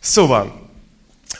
Szóval,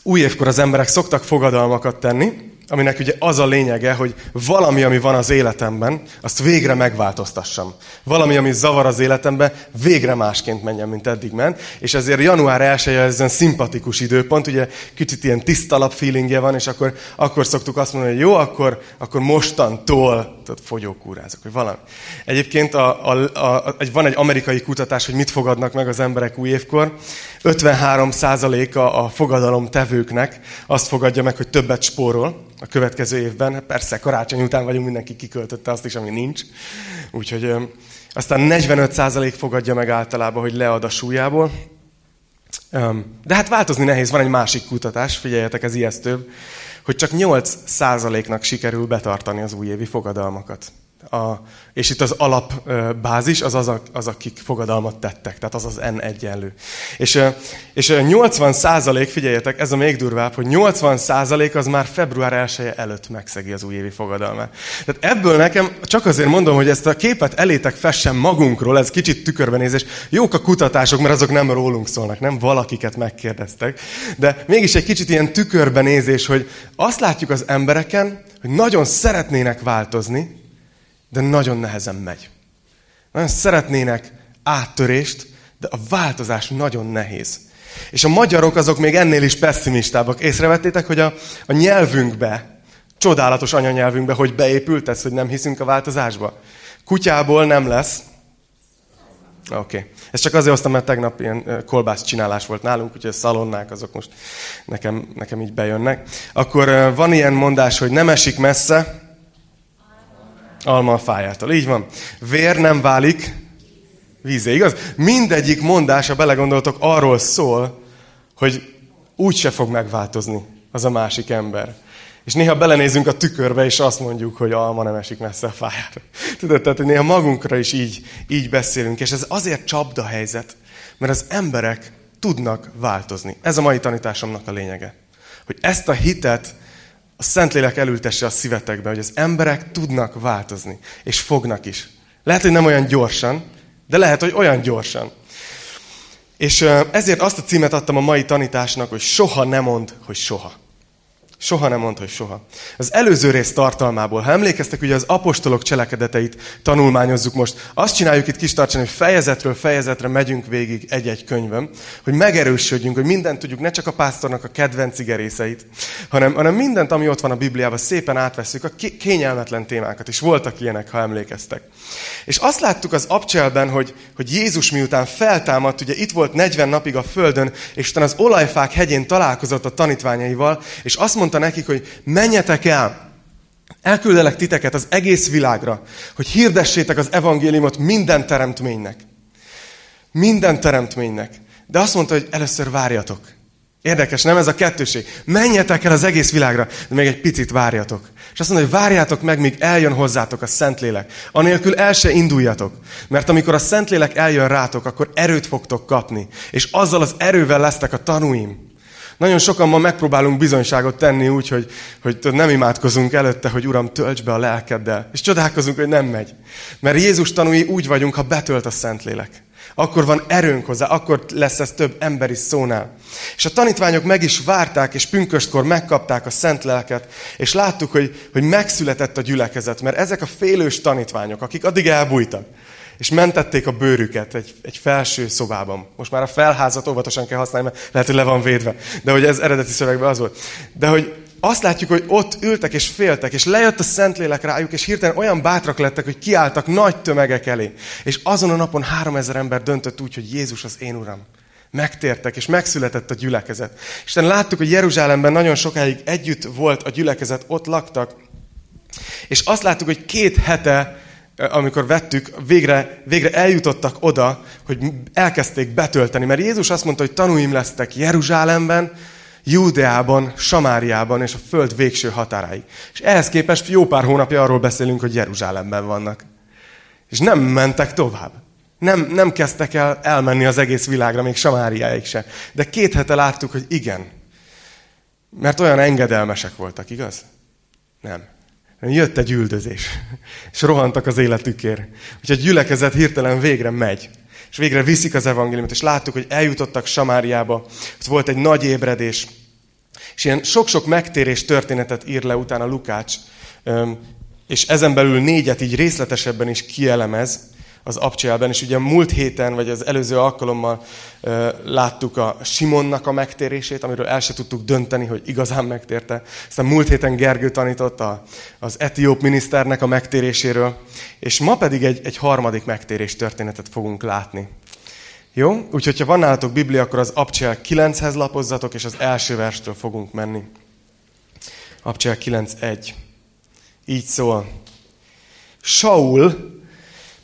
új évkor az emberek szoktak fogadalmakat tenni, aminek ugye az a lényege, hogy valami, ami van az életemben, azt végre megváltoztassam. Valami, ami zavar az életemben, végre másként menjen, mint eddig ment. És ezért január 1 -e ez szimpatikus időpont, ugye kicsit ilyen tisztalap feelingje van, és akkor, akkor szoktuk azt mondani, hogy jó, akkor, akkor mostantól tehát fogyókúrázok, vagy valami. Egyébként a, a, a, van egy amerikai kutatás, hogy mit fogadnak meg az emberek új évkor. 53%-a a fogadalom tevőknek azt fogadja meg, hogy többet spórol a következő évben. Persze, karácsony után vagyunk, mindenki kiköltötte azt is, ami nincs. Úgyhogy aztán 45% fogadja meg általában, hogy lead a súlyából. De hát változni nehéz, van egy másik kutatás, figyeljetek, ez ijesztőbb, hogy csak 8%-nak sikerül betartani az újévi fogadalmakat. A, és itt az alapbázis az, az, az, akik fogadalmat tettek, tehát az az N egyenlő. És, és 80 százalék, figyeljetek, ez a még durvább, hogy 80 százalék az már február 1 -e előtt megszegi az újévi fogadalmát. Tehát ebből nekem csak azért mondom, hogy ezt a képet elétek fessen magunkról, ez kicsit tükörbenézés. Jók a kutatások, mert azok nem rólunk szólnak, nem valakiket megkérdeztek. De mégis egy kicsit ilyen tükörbenézés, hogy azt látjuk az embereken, hogy nagyon szeretnének változni, de nagyon nehezen megy. Nagyon szeretnének áttörést, de a változás nagyon nehéz. És a magyarok azok még ennél is pessimistábbak. Észrevettétek, hogy a, a nyelvünkbe, csodálatos anyanyelvünkbe, hogy beépült ez, hogy nem hiszünk a változásba? Kutyából nem lesz. Oké. Okay. Ezt csak azért hoztam, mert tegnap ilyen kolbász csinálás volt nálunk, úgyhogy a szalonnák azok most nekem, nekem így bejönnek. Akkor van ilyen mondás, hogy nem esik messze, Alma a fájától. Így van. Vér nem válik vízé, igaz? Mindegyik mondása, belegondoltok, arról szól, hogy úgy se fog megváltozni az a másik ember. És néha belenézünk a tükörbe, és azt mondjuk, hogy alma nem esik messze a fájára. Tudod, tehát néha magunkra is így, így beszélünk. És ez azért csapda helyzet, mert az emberek tudnak változni. Ez a mai tanításomnak a lényege. Hogy ezt a hitet a Szentlélek elültesse a szívetekbe, hogy az emberek tudnak változni, és fognak is. Lehet, hogy nem olyan gyorsan, de lehet, hogy olyan gyorsan. És ezért azt a címet adtam a mai tanításnak, hogy soha nem mond, hogy soha. Soha nem mond, hogy soha. Az előző rész tartalmából, ha emlékeztek, ugye az apostolok cselekedeteit tanulmányozzuk most. Azt csináljuk itt kis tartsani, hogy fejezetről fejezetre megyünk végig egy-egy könyvön, hogy megerősödjünk, hogy mindent tudjuk, ne csak a pásztornak a kedvenc igerészeit, hanem, hanem mindent, ami ott van a Bibliában, szépen átveszünk, a kényelmetlen témákat is. Voltak ilyenek, ha emlékeztek. És azt láttuk az abcselben, hogy, hogy Jézus miután feltámadt, ugye itt volt 40 napig a földön, és utána az olajfák hegyén találkozott a tanítványaival, és azt mondta nekik, hogy menjetek el, elküldelek titeket az egész világra, hogy hirdessétek az evangéliumot minden teremtménynek. Minden teremtménynek. De azt mondta, hogy először várjatok. Érdekes, nem ez a kettőség? Menjetek el az egész világra, de még egy picit várjatok. És azt mondja, hogy várjátok meg, míg eljön hozzátok a Szentlélek. Anélkül el se induljatok. Mert amikor a Szentlélek eljön rátok, akkor erőt fogtok kapni. És azzal az erővel lesztek a tanúim. Nagyon sokan ma megpróbálunk bizonyságot tenni úgy, hogy, hogy nem imádkozunk előtte, hogy Uram, tölts be a lelkeddel. És csodálkozunk, hogy nem megy. Mert Jézus tanúi úgy vagyunk, ha betölt a Szentlélek. Akkor van erőnk hozzá, akkor lesz ez több emberi szónál. És a tanítványok meg is várták, és pünköstkor megkapták a szent lelket, és láttuk, hogy, hogy megszületett a gyülekezet, mert ezek a félős tanítványok, akik addig elbújtak, és mentették a bőrüket egy, egy felső szobában. Most már a felházat óvatosan kell használni, mert lehet, hogy le van védve. De hogy ez eredeti szövegben az volt. De hogy azt látjuk, hogy ott ültek és féltek, és lejött a Szentlélek rájuk, és hirtelen olyan bátrak lettek, hogy kiálltak nagy tömegek elé. És azon a napon három ezer ember döntött úgy, hogy Jézus az én Uram. Megtértek, és megszületett a gyülekezet. És láttuk, hogy Jeruzsálemben nagyon sokáig együtt volt a gyülekezet, ott laktak. És azt láttuk, hogy két hete amikor vettük, végre, végre eljutottak oda, hogy elkezdték betölteni. Mert Jézus azt mondta, hogy tanúim lesztek Jeruzsálemben, Júdeában, Samáriában és a föld végső határáig. És ehhez képest jó pár hónapja arról beszélünk, hogy Jeruzsálemben vannak. És nem mentek tovább. Nem, nem kezdtek el elmenni az egész világra, még Samáriáig se. De két hete láttuk, hogy igen. Mert olyan engedelmesek voltak, igaz? Nem. Jött egy üldözés, és rohantak az életükért. Úgyhogy a gyülekezet hirtelen végre megy. és végre viszik az evangéliumot, és láttuk, hogy eljutottak Samáriába, ott volt egy nagy ébredés, és ilyen sok-sok megtérés történetet ír le utána Lukács, és ezen belül négyet így részletesebben is kielemez, az abcselben, és ugye múlt héten, vagy az előző alkalommal uh, láttuk a Simonnak a megtérését, amiről el se tudtuk dönteni, hogy igazán megtérte. Aztán múlt héten Gergő tanított a, az etióp miniszternek a megtéréséről, és ma pedig egy, egy harmadik megtérés történetet fogunk látni. Jó? Úgyhogy, ha van nálatok Biblia, akkor az Abcsel 9-hez lapozzatok, és az első verstől fogunk menni. Abcsel 9.1. Így szól. Saul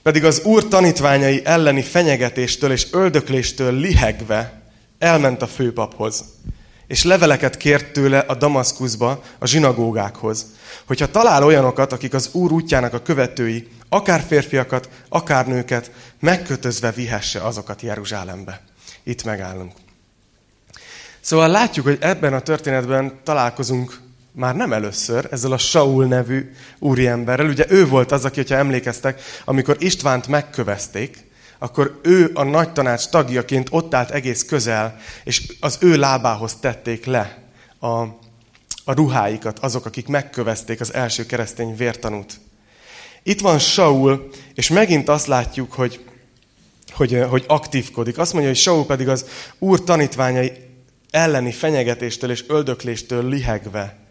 pedig az úr tanítványai elleni fenyegetéstől és öldökléstől lihegve elment a főpaphoz, és leveleket kért tőle a Damaszkuszba, a zsinagógákhoz, hogyha talál olyanokat, akik az úr útjának a követői, akár férfiakat, akár nőket, megkötözve vihesse azokat Jeruzsálembe. Itt megállunk. Szóval látjuk, hogy ebben a történetben találkozunk már nem először ezzel a Saul nevű úriemberrel. Ugye ő volt az, aki, ha emlékeztek, amikor Istvánt megkövezték, akkor ő a nagy tanács tagjaként ott állt egész közel, és az ő lábához tették le a, a ruháikat, azok, akik megkövezték az első keresztény vértanút. Itt van Saul, és megint azt látjuk, hogy, hogy, hogy aktívkodik. Azt mondja, hogy Saul pedig az úr tanítványai elleni fenyegetéstől és öldökléstől lihegve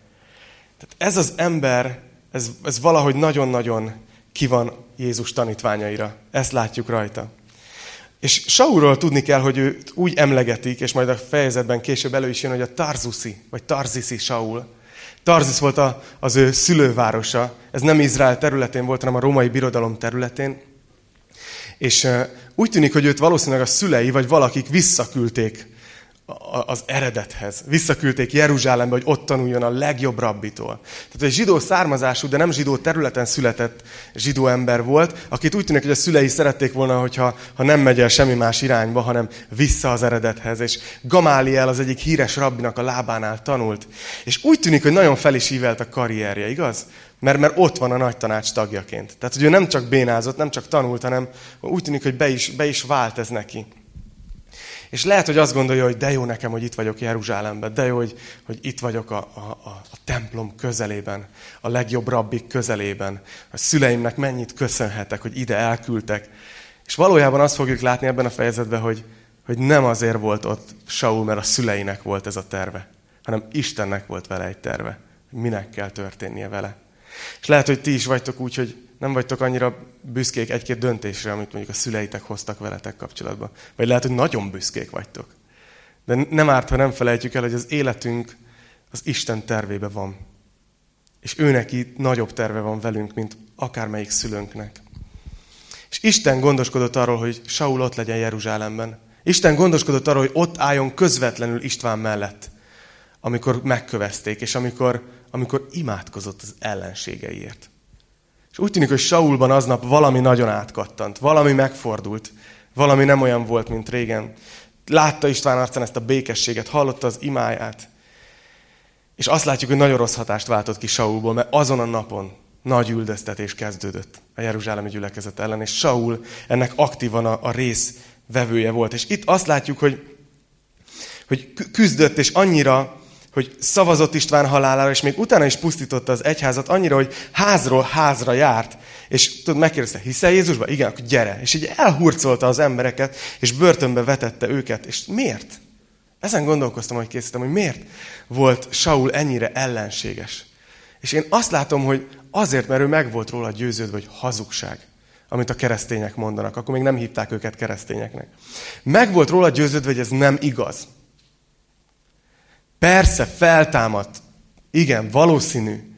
tehát ez az ember, ez, ez valahogy nagyon-nagyon ki van Jézus tanítványaira. Ezt látjuk rajta. És Saulról tudni kell, hogy őt úgy emlegetik, és majd a fejezetben később elő is jön, hogy a Tarzuszi, vagy Tarziszi Saul. Tarzis volt a, az ő szülővárosa. Ez nem Izrael területén volt, hanem a római birodalom területén. És úgy tűnik, hogy őt valószínűleg a szülei, vagy valakik visszaküldték az eredethez. Visszaküldték Jeruzsálembe, hogy ott tanuljon a legjobb rabbitól. Tehát egy zsidó származású, de nem zsidó területen született zsidó ember volt, akit úgy tűnik, hogy a szülei szerették volna, hogyha ha nem megy el semmi más irányba, hanem vissza az eredethez. És Gamáliel az egyik híres rabbinak a lábánál tanult. És úgy tűnik, hogy nagyon fel is ívelt a karrierje, igaz? Mert, mert ott van a nagy tanács tagjaként. Tehát, hogy ő nem csak bénázott, nem csak tanult, hanem úgy tűnik, hogy be is, be is vált ez neki. És lehet, hogy azt gondolja, hogy de jó nekem, hogy itt vagyok Jeruzsálemben, de jó, hogy, hogy itt vagyok a, a, a, templom közelében, a legjobb rabbik közelében. A szüleimnek mennyit köszönhetek, hogy ide elküldtek. És valójában azt fogjuk látni ebben a fejezetben, hogy, hogy nem azért volt ott Saul, mert a szüleinek volt ez a terve, hanem Istennek volt vele egy terve, minek kell történnie vele. És lehet, hogy ti is vagytok úgy, hogy nem vagytok annyira büszkék egy-két döntésre, amit mondjuk a szüleitek hoztak veletek kapcsolatban. Vagy lehet, hogy nagyon büszkék vagytok. De nem árt, ha nem felejtjük el, hogy az életünk az Isten tervébe van. És ő neki nagyobb terve van velünk, mint akármelyik szülőnknek. És Isten gondoskodott arról, hogy Saul ott legyen Jeruzsálemben. Isten gondoskodott arról, hogy ott álljon közvetlenül István mellett, amikor megkövezték, és amikor, amikor imádkozott az ellenségeiért. És úgy tűnik, hogy Saulban aznap valami nagyon átkattant, valami megfordult, valami nem olyan volt, mint régen. Látta István arcán ezt a békességet, hallotta az imáját, és azt látjuk, hogy nagyon rossz hatást váltott ki Saulból, mert azon a napon nagy üldöztetés kezdődött a Jeruzsálemi gyülekezet ellen, és Saul ennek aktívan a, a rész vevője volt. És itt azt látjuk, hogy, hogy küzdött, és annyira hogy szavazott István halálára, és még utána is pusztította az egyházat annyira, hogy házról házra járt. És tudod, megkérdezte, hiszel Jézusba? Igen, akkor gyere. És így elhurcolta az embereket, és börtönbe vetette őket. És miért? Ezen gondolkoztam, hogy készítem, hogy miért volt Saul ennyire ellenséges. És én azt látom, hogy azért, mert ő meg volt róla győződve, hogy hazugság, amit a keresztények mondanak. Akkor még nem hívták őket keresztényeknek. Meg volt róla győződve, hogy ez nem igaz. Persze, feltámadt. Igen, valószínű.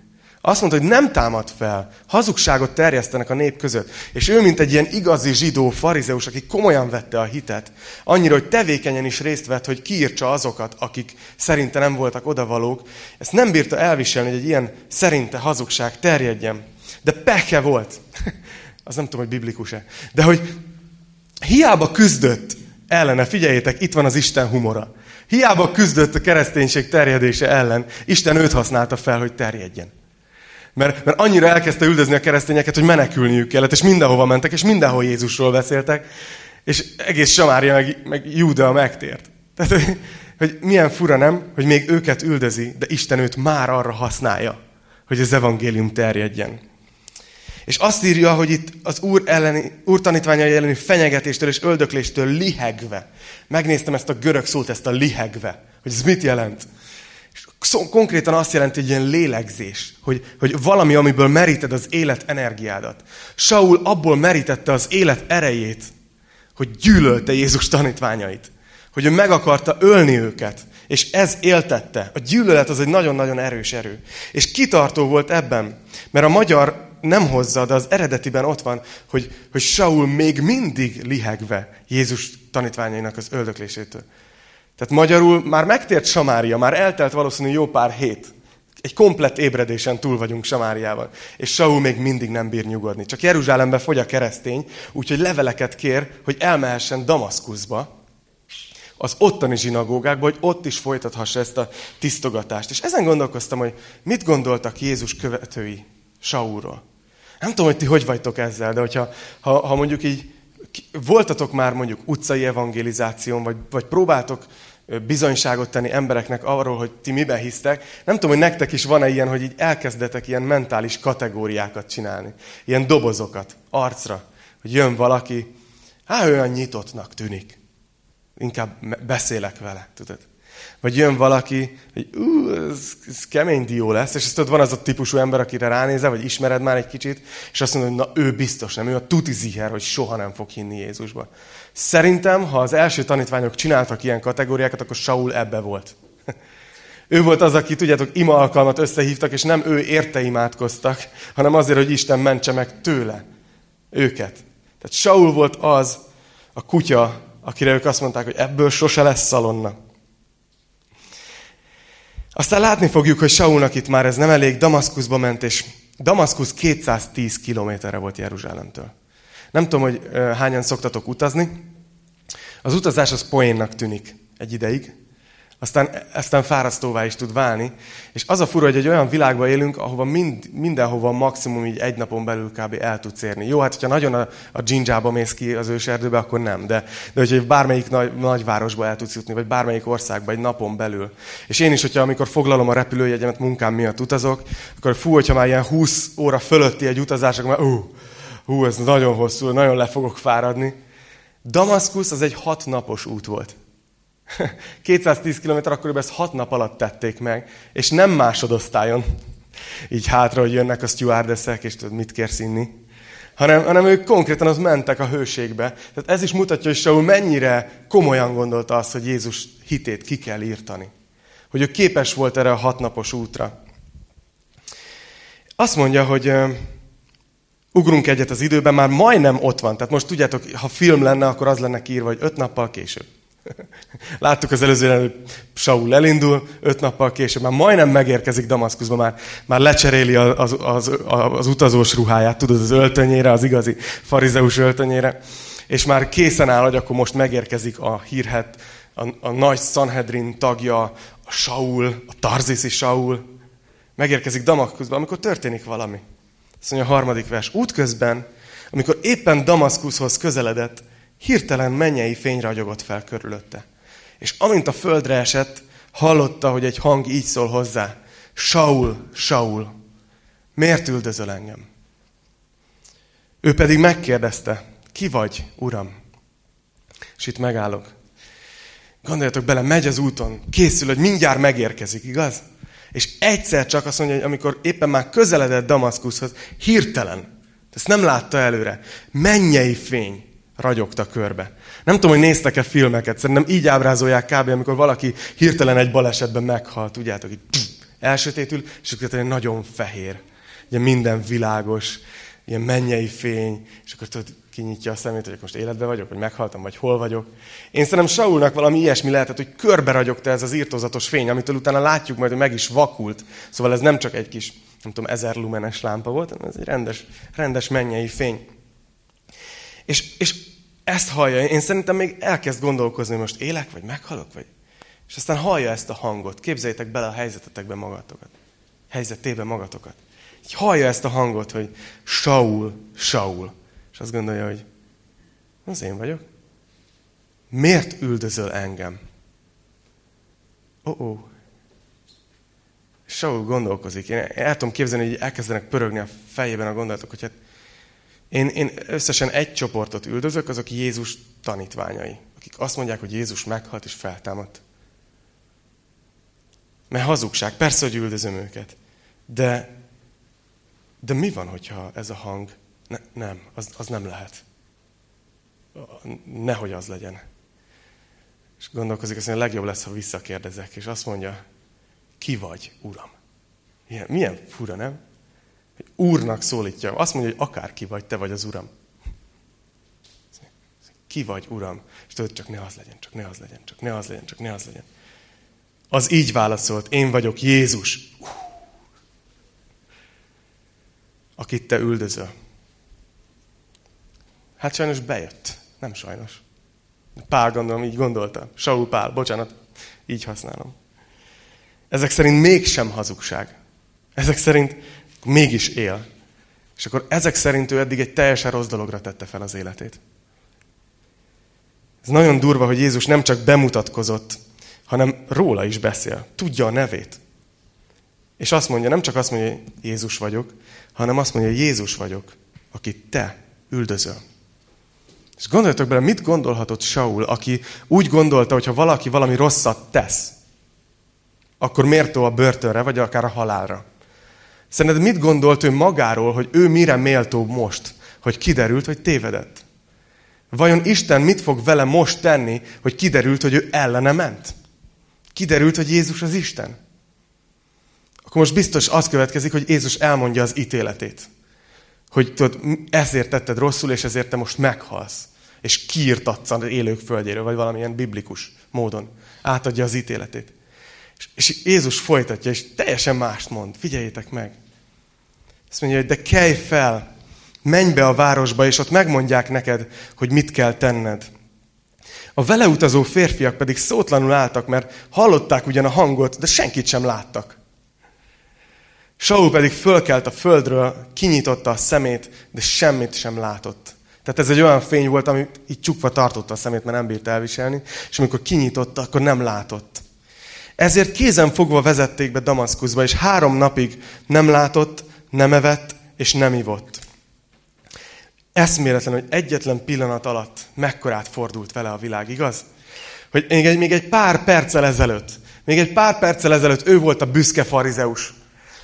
Azt mondta, hogy nem támad fel. Hazugságot terjesztenek a nép között. És ő, mint egy ilyen igazi zsidó farizeus, aki komolyan vette a hitet, annyira, hogy tevékenyen is részt vett, hogy kiírtsa azokat, akik szerinte nem voltak odavalók, ezt nem bírta elviselni, hogy egy ilyen szerinte hazugság terjedjen. De peke volt. Az nem tudom, hogy biblikus-e. De hogy hiába küzdött ellene, figyeljétek, itt van az Isten humora. Hiába küzdött a kereszténység terjedése ellen, Isten őt használta fel, hogy terjedjen. Mert, mert annyira elkezdte üldözni a keresztényeket, hogy menekülniük kellett, és mindenhova mentek, és mindenhol Jézusról beszéltek. És egész Samária meg, meg Júdea megtért. Tehát, hogy milyen fura nem, hogy még őket üldözi, de Isten őt már arra használja, hogy az evangélium terjedjen. És azt írja, hogy itt az Úr, elleni, úr tanítványai elleni fenyegetéstől és öldökléstől lihegve. Megnéztem ezt a görög szót, ezt a lihegve, hogy ez mit jelent. És konkrétan azt jelenti, hogy ilyen lélegzés, hogy, hogy valami, amiből meríted az élet energiádat. Saul abból merítette az élet erejét, hogy gyűlölte Jézus tanítványait. Hogy ő meg akarta ölni őket. És ez éltette. A gyűlölet az egy nagyon-nagyon erős erő. És kitartó volt ebben. Mert a magyar nem hozza, de az eredetiben ott van, hogy, hogy Saul még mindig lihegve Jézus tanítványainak az öldöklésétől. Tehát magyarul már megtért Samária, már eltelt valószínű jó pár hét. Egy komplett ébredésen túl vagyunk Samáriával. És Saul még mindig nem bír nyugodni. Csak Jeruzsálembe fogy a keresztény, úgyhogy leveleket kér, hogy elmehessen Damaszkuszba, az ottani zsinagógákba, hogy ott is folytathassa ezt a tisztogatást. És ezen gondolkoztam, hogy mit gondoltak Jézus követői Saulról. Nem tudom, hogy ti hogy vagytok ezzel, de hogyha ha, ha mondjuk így voltatok már mondjuk utcai evangelizáción, vagy, vagy próbáltok bizonyságot tenni embereknek arról, hogy ti miben hisztek. Nem tudom, hogy nektek is van-e ilyen, hogy így elkezdetek ilyen mentális kategóriákat csinálni. Ilyen dobozokat, arcra. Hogy jön valaki, hát olyan nyitottnak tűnik. Inkább beszélek vele, tudod. Vagy jön valaki, hogy ú, ez, ez kemény dió lesz, és ezt tudod, van az a típusú ember, akire ránézel, vagy ismered már egy kicsit, és azt mondod, hogy na ő biztos nem, ő a tuti ziher, hogy soha nem fog hinni Jézusba. Szerintem, ha az első tanítványok csináltak ilyen kategóriákat, akkor Saul ebbe volt. Ő volt az, aki, tudjátok, ima alkalmat összehívtak, és nem ő érte imádkoztak, hanem azért, hogy Isten mentse meg tőle őket. Tehát Saul volt az a kutya, akire ők azt mondták, hogy ebből sose lesz szalonna. Aztán látni fogjuk, hogy Saulnak itt már ez nem elég, Damaszkuszba ment, és Damaszkusz 210 kilométerre volt Jeruzsálemtől. Nem tudom, hogy hányan szoktatok utazni. Az utazás az poénnak tűnik egy ideig, aztán, aztán fárasztóvá is tud válni. És az a fura, hogy egy olyan világban élünk, ahova mind, mindenhova maximum így egy napon belül kb. el tudsz érni. Jó, hát hogyha nagyon a, a dzsindzsába mész ki az őserdőbe, akkor nem. De, de hogyha bármelyik nagy, nagyvárosba el tudsz jutni, vagy bármelyik országba egy napon belül. És én is, hogyha amikor foglalom a repülőjegyemet munkám miatt utazok, akkor fú, hogyha már ilyen 20 óra fölötti egy utazás, akkor már, ú, hú, ez nagyon hosszú, nagyon le fogok fáradni. Damaszkusz az egy hat napos út volt. 210 km akkoriban ezt 6 nap alatt tették meg, és nem másodosztályon. Így hátra, hogy jönnek a stewardessek, és tudod, mit kérsz inni. Hanem, hanem ők konkrétan az mentek a hőségbe. Tehát ez is mutatja, hogy Saul mennyire komolyan gondolta azt, hogy Jézus hitét ki kell írtani. Hogy ő képes volt erre a hatnapos útra. Azt mondja, hogy ugrunk egyet az időben, már majdnem ott van. Tehát most tudjátok, ha film lenne, akkor az lenne írva, hogy öt nappal később. Láttuk az előző, hogy Saul elindul, öt nappal később már majdnem megérkezik Damaszkuszba, már, már lecseréli az, az, az, az utazós ruháját, tudod, az öltönyére, az igazi farizeus öltönyére, és már készen áll, hogy akkor most megérkezik a hírhet, a, a nagy Sanhedrin tagja, a Saul, a Tarziszi Saul, megérkezik Damaszkuszba, amikor történik valami. Azt mondja a harmadik vers. Útközben, amikor éppen Damaszkuszhoz közeledett, hirtelen mennyei fény ragyogott fel körülötte. És amint a földre esett, hallotta, hogy egy hang így szól hozzá. Saul, Saul, miért üldözöl engem? Ő pedig megkérdezte, ki vagy, uram? És itt megállok. Gondoljatok bele, megy az úton, készül, hogy mindjárt megérkezik, igaz? És egyszer csak azt mondja, hogy amikor éppen már közeledett Damaszkuszhoz, hirtelen, ezt nem látta előre, mennyei fény ragyogta körbe. Nem tudom, hogy néztek-e filmeket, szerintem így ábrázolják kb. amikor valaki hirtelen egy balesetben meghalt, tudjátok, így pff, elsötétül, és akkor nagyon fehér. Ugye minden világos, ilyen mennyei fény, és akkor tudod, kinyitja a szemét, hogy most életben vagyok, vagy meghaltam, vagy hol vagyok. Én szerintem Saulnak valami ilyesmi lehetett, hogy körbe ragyogta ez az írtózatos fény, amitől utána látjuk majd, hogy meg is vakult. Szóval ez nem csak egy kis, nem tudom, ezer lumenes lámpa volt, hanem ez egy rendes, rendes mennyei fény. És, és ezt hallja, én szerintem még elkezd gondolkozni, hogy most élek, vagy meghalok, vagy... És aztán hallja ezt a hangot. Képzeljétek bele a helyzetetekbe magatokat. Helyzetébe magatokat. Így hallja ezt a hangot, hogy Saul, Saul. És azt gondolja, hogy az én vagyok. miért üldözöl engem? Ó, oh, oh. Saul gondolkozik. Én el tudom képzelni, hogy elkezdenek pörögni a fejében a gondolatok, hogy hát én, én összesen egy csoportot üldözök, azok Jézus tanítványai, akik azt mondják, hogy Jézus meghalt és feltámadt. Mert hazugság, persze, hogy üldözöm őket. De, de mi van, hogyha ez a hang? Ne, nem, az, az nem lehet. Nehogy az legyen. És gondolkozik, azt mondja, legjobb lesz, ha visszakérdezek, és azt mondja, ki vagy, Uram? Milyen, milyen fura, nem? Úrnak szólítja. Azt mondja, hogy akárki vagy, te vagy az Uram. Ki vagy, Uram? És tudod, csak ne az legyen, csak ne az legyen, csak ne az legyen, csak ne az legyen. Az így válaszolt, én vagyok Jézus, akit te üldözöl. Hát sajnos bejött. Nem sajnos. Pál gondolom, így gondolta. Saul Pál, bocsánat, így használom. Ezek szerint mégsem hazugság. Ezek szerint mégis él. És akkor ezek szerint ő eddig egy teljesen rossz dologra tette fel az életét. Ez nagyon durva, hogy Jézus nem csak bemutatkozott, hanem róla is beszél. Tudja a nevét. És azt mondja, nem csak azt mondja, hogy Jézus vagyok, hanem azt mondja, hogy Jézus vagyok, akit te üldözöl. És gondoljatok bele, mit gondolhatott Saul, aki úgy gondolta, hogy ha valaki valami rosszat tesz, akkor mértó a börtönre, vagy akár a halálra. Szerinted mit gondolt ő magáról, hogy ő mire méltó most, hogy kiderült, hogy tévedett? Vajon Isten mit fog vele most tenni, hogy kiderült, hogy ő ellene ment? Kiderült, hogy Jézus az Isten? Akkor most biztos az következik, hogy Jézus elmondja az ítéletét. Hogy tudod, ezért tetted rosszul, és ezért te most meghalsz. És kiirtatsz az élők földjéről, vagy valamilyen biblikus módon. Átadja az ítéletét. És, Jézus folytatja, és teljesen mást mond. Figyeljétek meg. Azt mondja, hogy de kelj fel, menj be a városba, és ott megmondják neked, hogy mit kell tenned. A vele utazó férfiak pedig szótlanul álltak, mert hallották ugyan a hangot, de senkit sem láttak. Saul pedig fölkelt a földről, kinyitotta a szemét, de semmit sem látott. Tehát ez egy olyan fény volt, ami így csukva tartotta a szemét, mert nem bírt elviselni, és amikor kinyitotta, akkor nem látott. Ezért kézen fogva vezették be Damaszkuszba, és három napig nem látott, nem evett, és nem ivott. Eszméletlen, hogy egyetlen pillanat alatt mekkorát fordult vele a világ, igaz? Hogy még egy, még egy pár perccel ezelőtt, még egy pár perccel ezelőtt ő volt a büszke farizeus,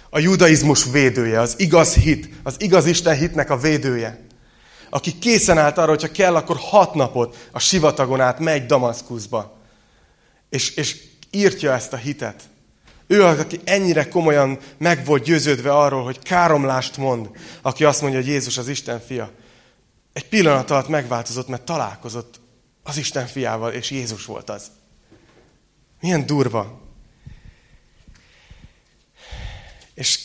a judaizmus védője, az igaz hit, az igaz Isten hitnek a védője, aki készen állt arra, hogyha kell, akkor hat napot a sivatagon át megy Damaszkuszba, és, és írtja ezt a hitet. Ő az, aki ennyire komolyan meg volt győződve arról, hogy káromlást mond, aki azt mondja, hogy Jézus az Isten fia. Egy pillanat alatt megváltozott, mert találkozott az Isten fiával, és Jézus volt az. Milyen durva. És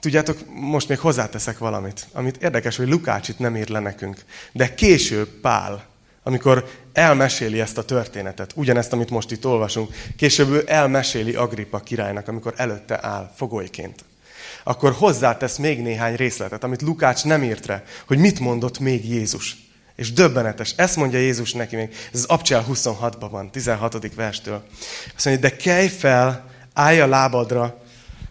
tudjátok, most még hozzáteszek valamit, amit érdekes, hogy Lukács itt nem ír le nekünk. De később Pál, amikor elmeséli ezt a történetet, ugyanezt, amit most itt olvasunk, később ő elmeséli Agrippa királynak, amikor előtte áll fogolyként. Akkor hozzátesz még néhány részletet, amit Lukács nem írt rá, hogy mit mondott még Jézus. És döbbenetes. Ezt mondja Jézus neki még. Ez az Abcsel 26-ban van, 16. verstől. Azt mondja, de kelj fel, állj a lábadra,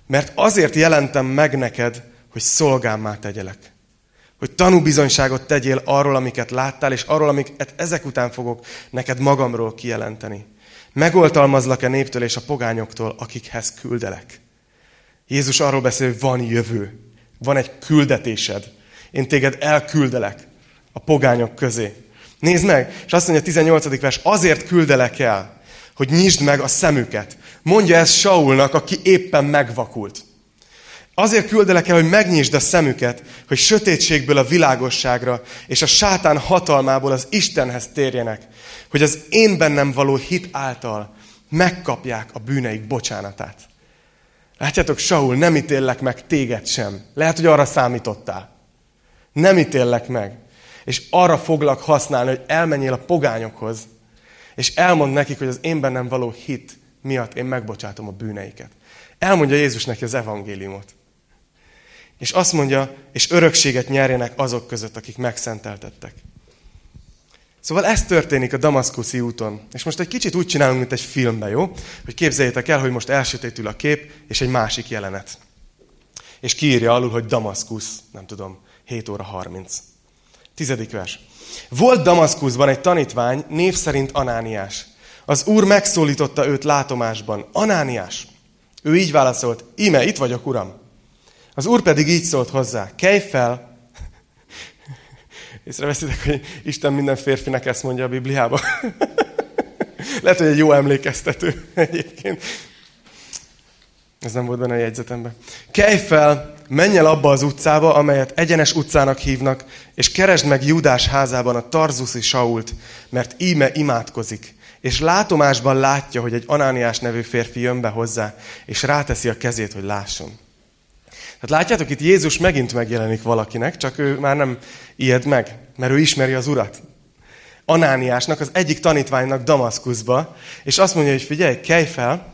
mert azért jelentem meg neked, hogy szolgámmá tegyelek. Hogy tanúbizonyságot tegyél arról, amiket láttál, és arról, amiket ezek után fogok neked magamról kijelenteni. Megoltalmazlak-e néptől és a pogányoktól, akikhez küldelek? Jézus arról beszél, hogy van jövő. Van egy küldetésed. Én téged elküldelek a pogányok közé. Nézd meg, és azt mondja a 18. vers, azért küldelek el, hogy nyisd meg a szemüket. Mondja ezt Saulnak, aki éppen megvakult. Azért küldelek el, hogy megnyisd a szemüket, hogy sötétségből a világosságra, és a sátán hatalmából az Istenhez térjenek, hogy az én bennem való hit által megkapják a bűneik bocsánatát. Látjátok, Saul, nem ítéllek meg téged sem. Lehet, hogy arra számítottál. Nem ítéllek meg. És arra foglak használni, hogy elmenjél a pogányokhoz, és elmond nekik, hogy az én bennem való hit miatt én megbocsátom a bűneiket. Elmondja Jézus neki az evangéliumot. És azt mondja, és örökséget nyerjenek azok között, akik megszenteltettek. Szóval ez történik a Damaszkuszi úton. És most egy kicsit úgy csinálunk, mint egy filmben, jó? Hogy képzeljétek el, hogy most elsötétül a kép, és egy másik jelenet. És kiírja alul, hogy Damaszkusz, nem tudom, 7 óra 30. Tizedik vers. Volt Damaszkuszban egy tanítvány, név szerint Anániás. Az úr megszólította őt látomásban. Anániás. Ő így válaszolt, íme, itt vagyok, uram. Az úr pedig így szólt hozzá, kelj fel. Észreveszitek, hogy Isten minden férfinek ezt mondja a Bibliában. Lehet, hogy egy jó emlékeztető egyébként. Ez nem volt benne a jegyzetemben. Kelj fel, menj el abba az utcába, amelyet egyenes utcának hívnak, és keresd meg Judás házában a Tarzuszi Sault, mert íme imádkozik. És látomásban látja, hogy egy Anániás nevű férfi jön be hozzá, és ráteszi a kezét, hogy lásson. Tehát látjátok, itt Jézus megint megjelenik valakinek, csak ő már nem ijed meg, mert ő ismeri az Urat. Anániásnak, az egyik tanítványnak Damaszkuszba, és azt mondja, hogy figyelj, kelj fel,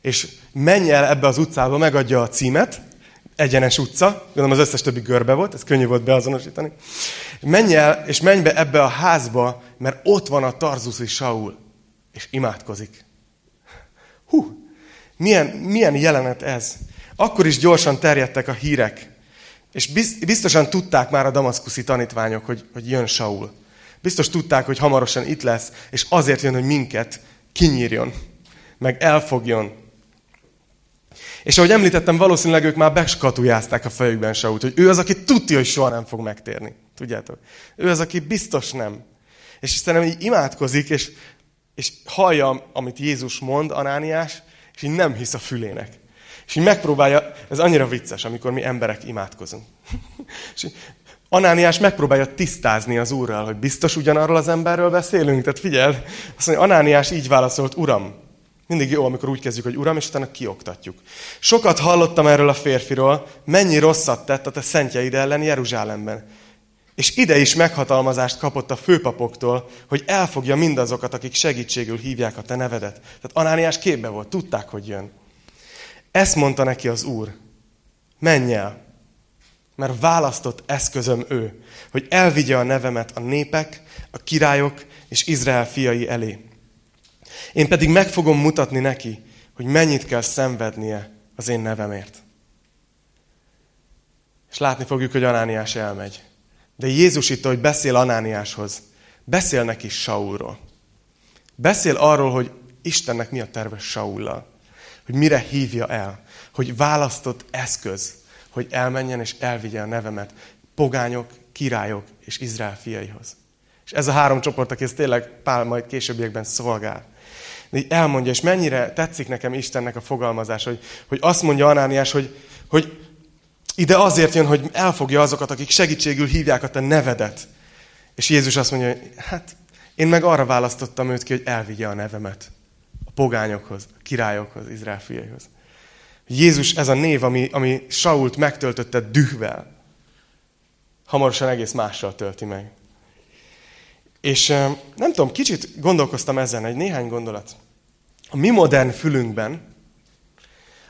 és menj el ebbe az utcába, megadja a címet, egyenes utca, gondolom az összes többi görbe volt, ez könnyű volt beazonosítani. Menj el, és menj be ebbe a házba, mert ott van a Tarzuszi Saul, és imádkozik. Hú, milyen, milyen jelenet ez. Akkor is gyorsan terjedtek a hírek, és biztosan tudták már a damaszkuszi tanítványok, hogy, hogy jön Saul. Biztos tudták, hogy hamarosan itt lesz, és azért jön, hogy minket kinyírjon, meg elfogjon. És ahogy említettem, valószínűleg ők már beskatujázták a fejükben Sault, hogy ő az, aki tudja, hogy soha nem fog megtérni. Tudjátok? Ő az, aki biztos nem. És szerintem így imádkozik, és, és hallja, amit Jézus mond, Anániás, és így nem hisz a fülének. És így megpróbálja, ez annyira vicces, amikor mi emberek imádkozunk. és Anániás megpróbálja tisztázni az úrral, hogy biztos ugyanarról az emberről beszélünk. Tehát figyel, azt mondja, Anániás így válaszolt, uram. Mindig jó, amikor úgy kezdjük, hogy uram, és utána kioktatjuk. Sokat hallottam erről a férfiról, mennyi rosszat tett a te szentjeid ellen Jeruzsálemben. És ide is meghatalmazást kapott a főpapoktól, hogy elfogja mindazokat, akik segítségül hívják a te nevedet. Tehát Anániás képbe volt, tudták, hogy jön. Ezt mondta neki az Úr. Menj el, mert választott eszközöm ő, hogy elvigye a nevemet a népek, a királyok és Izrael fiai elé. Én pedig meg fogom mutatni neki, hogy mennyit kell szenvednie az én nevemért. És látni fogjuk, hogy Anániás elmegy. De Jézus itt, hogy beszél Anániáshoz, beszél neki Saulról. Beszél arról, hogy Istennek mi a terve Saullal hogy mire hívja el, hogy választott eszköz, hogy elmenjen és elvigye a nevemet pogányok, királyok és Izrael fiaihoz. És ez a három csoport, aki ez tényleg Pál majd későbbiekben szolgál. De így elmondja, és mennyire tetszik nekem Istennek a fogalmazás, hogy, hogy azt mondja Anániás, hogy, hogy ide azért jön, hogy elfogja azokat, akik segítségül hívják a te nevedet. És Jézus azt mondja, hogy hát én meg arra választottam őt ki, hogy elvigye a nevemet pogányokhoz, királyokhoz, Izrael fiaihoz. Jézus ez a név, ami, ami Sault megtöltötte dühvel. Hamarosan egész mással tölti meg. És nem tudom, kicsit gondolkoztam ezen, egy néhány gondolat. A mi modern fülünkben,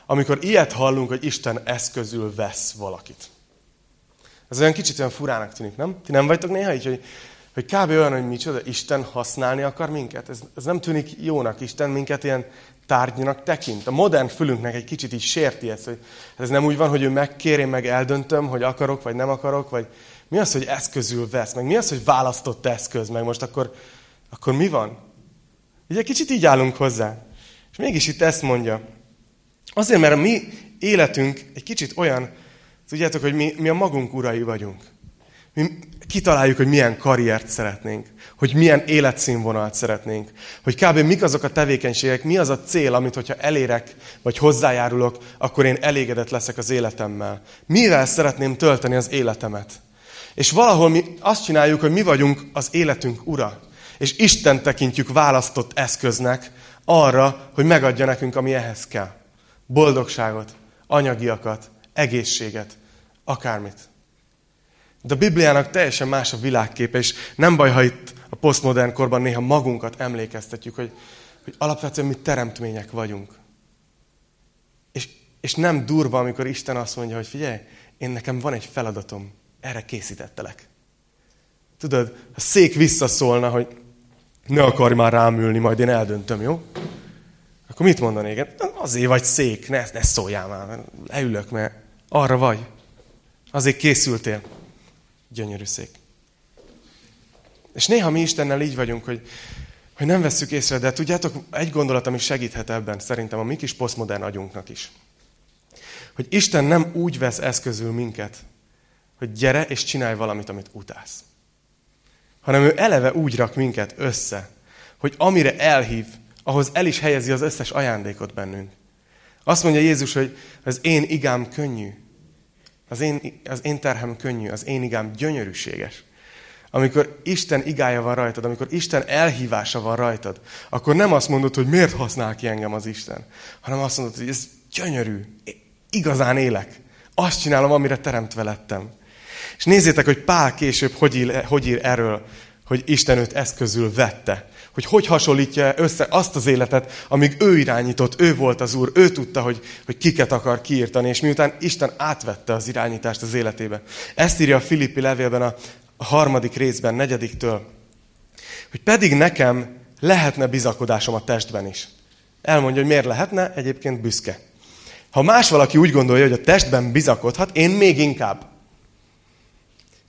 amikor ilyet hallunk, hogy Isten eszközül vesz valakit. Ez olyan kicsit olyan furának tűnik, nem? Ti nem vagytok néha így, hogy hogy kb. olyan, hogy micsoda, Isten használni akar minket. Ez, ez nem tűnik jónak, Isten minket ilyen tárgynak tekint. A modern fülünknek egy kicsit így sérti ezt, hogy ez nem úgy van, hogy ő megkér, én meg eldöntöm, hogy akarok, vagy nem akarok, vagy mi az, hogy eszközül vesz, meg mi az, hogy választott eszköz, meg most akkor, akkor mi van? Ugye kicsit így állunk hozzá. És mégis itt ezt mondja. Azért, mert a mi életünk egy kicsit olyan, tudjátok, hogy mi, mi a magunk urai vagyunk. Mi kitaláljuk, hogy milyen karriert szeretnénk, hogy milyen életszínvonalat szeretnénk, hogy kb. mik azok a tevékenységek, mi az a cél, amit hogyha elérek, vagy hozzájárulok, akkor én elégedett leszek az életemmel. Mivel szeretném tölteni az életemet? És valahol mi azt csináljuk, hogy mi vagyunk az életünk ura. És Isten tekintjük választott eszköznek arra, hogy megadja nekünk, ami ehhez kell. Boldogságot, anyagiakat, egészséget, akármit. De a Bibliának teljesen más a világképe, és nem baj, ha itt a posztmodern korban néha magunkat emlékeztetjük, hogy, hogy alapvetően mi teremtmények vagyunk. És, és nem durva, amikor Isten azt mondja, hogy figyelj, én nekem van egy feladatom, erre készítettelek. Tudod, a szék visszaszólna, hogy ne akarj már rám ülni, majd én eldöntöm, jó? Akkor mit mondanék? Azért vagy szék, ne, ne szóljál már, leülök, mert arra vagy. Azért készültél. Gyönyörű szék. És néha mi Istennel így vagyunk, hogy, hogy nem vesszük észre, de tudjátok, egy gondolat, ami segíthet ebben, szerintem a mi kis posztmodern agyunknak is. Hogy Isten nem úgy vesz eszközül minket, hogy gyere és csinálj valamit, amit utálsz. Hanem ő eleve úgy rak minket össze, hogy amire elhív, ahhoz el is helyezi az összes ajándékot bennünk. Azt mondja Jézus, hogy az én igám könnyű, az én, az én terhem könnyű, az én igám gyönyörűséges. Amikor Isten igája van rajtad, amikor Isten elhívása van rajtad, akkor nem azt mondod, hogy miért használ ki engem az Isten, hanem azt mondod, hogy ez gyönyörű, igazán élek. Azt csinálom, amire teremtve lettem. És nézzétek, hogy Pál később hogy ír, hogy ír erről, hogy Isten őt eszközül vette. Hogy hogy hasonlítja össze azt az életet, amíg ő irányított, ő volt az Úr, ő tudta, hogy, hogy kiket akar kiírtani, és miután Isten átvette az irányítást az életébe. Ezt írja a Filippi levélben a, harmadik részben, negyediktől, hogy pedig nekem lehetne bizakodásom a testben is. Elmondja, hogy miért lehetne, egyébként büszke. Ha más valaki úgy gondolja, hogy a testben bizakodhat, én még inkább.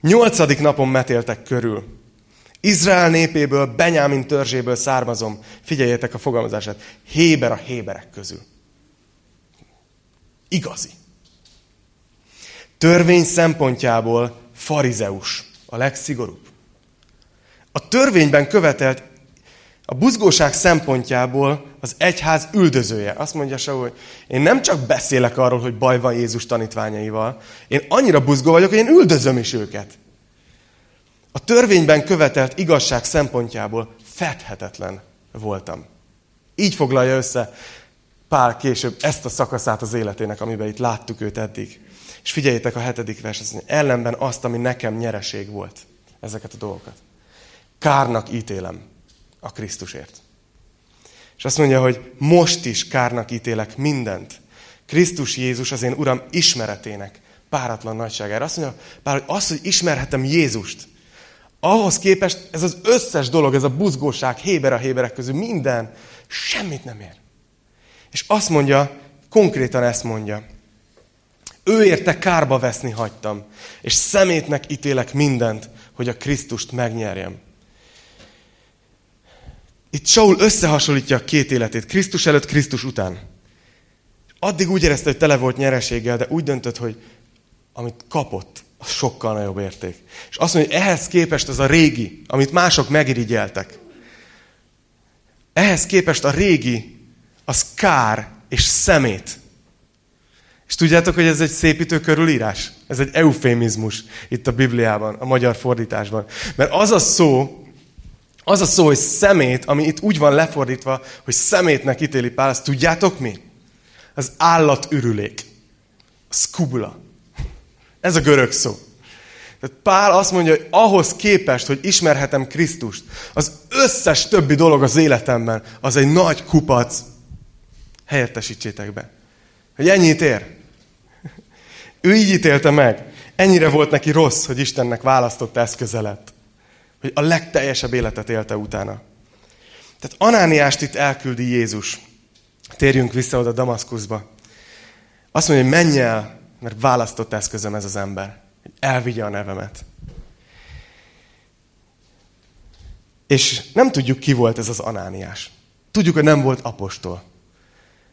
Nyolcadik napon metéltek körül. Izrael népéből, Benyámin törzséből származom. Figyeljétek a fogalmazását. Héber a héberek közül. Igazi. Törvény szempontjából farizeus, a legszigorúbb. A törvényben követelt a buzgóság szempontjából az egyház üldözője. Azt mondja Saul, hogy én nem csak beszélek arról, hogy baj van Jézus tanítványaival, én annyira buzgó vagyok, hogy én üldözöm is őket. A törvényben követelt igazság szempontjából fedhetetlen voltam. Így foglalja össze Pál később ezt a szakaszát az életének, amiben itt láttuk őt eddig. És figyeljétek a hetedik vers, azt mondja, ellenben azt, ami nekem nyereség volt. Ezeket a dolgokat. Kárnak ítélem a Krisztusért. És azt mondja, hogy most is kárnak ítélek mindent. Krisztus Jézus az én Uram ismeretének páratlan nagyságára. Azt mondja, bár hogy az, hogy ismerhetem Jézust, ahhoz képest ez az összes dolog, ez a buzgóság, héber a héberek közül, minden, semmit nem ér. És azt mondja, konkrétan ezt mondja, ő érte kárba veszni hagytam, és szemétnek ítélek mindent, hogy a Krisztust megnyerjem. Itt Saul összehasonlítja a két életét, Krisztus előtt, Krisztus után. Addig úgy érezte, hogy tele volt nyereséggel, de úgy döntött, hogy amit kapott, az sokkal nagyobb érték. És azt mondja, hogy ehhez képest az a régi, amit mások megirigyeltek, ehhez képest a régi, az kár és szemét. És tudjátok, hogy ez egy szépítő körülírás? Ez egy eufémizmus itt a Bibliában, a magyar fordításban. Mert az a szó, az a szó, hogy szemét, ami itt úgy van lefordítva, hogy szemétnek ítéli Pál, azt tudjátok mi? Az állatürülék. A skubula. Ez a görög szó. Tehát Pál azt mondja, hogy ahhoz képest, hogy ismerhetem Krisztust, az összes többi dolog az életemben, az egy nagy kupac. Helyettesítsétek be. Hogy ennyit ér. Ő így ítélte meg. Ennyire volt neki rossz, hogy Istennek választott eszköze lett. Hogy a legteljesebb életet élte utána. Tehát Anániást itt elküldi Jézus. Térjünk vissza oda Damaszkuszba. Azt mondja, hogy menj el, mert választott eszközöm ez az ember, elvigye a nevemet. És nem tudjuk, ki volt ez az Anániás. Tudjuk, hogy nem volt apostol.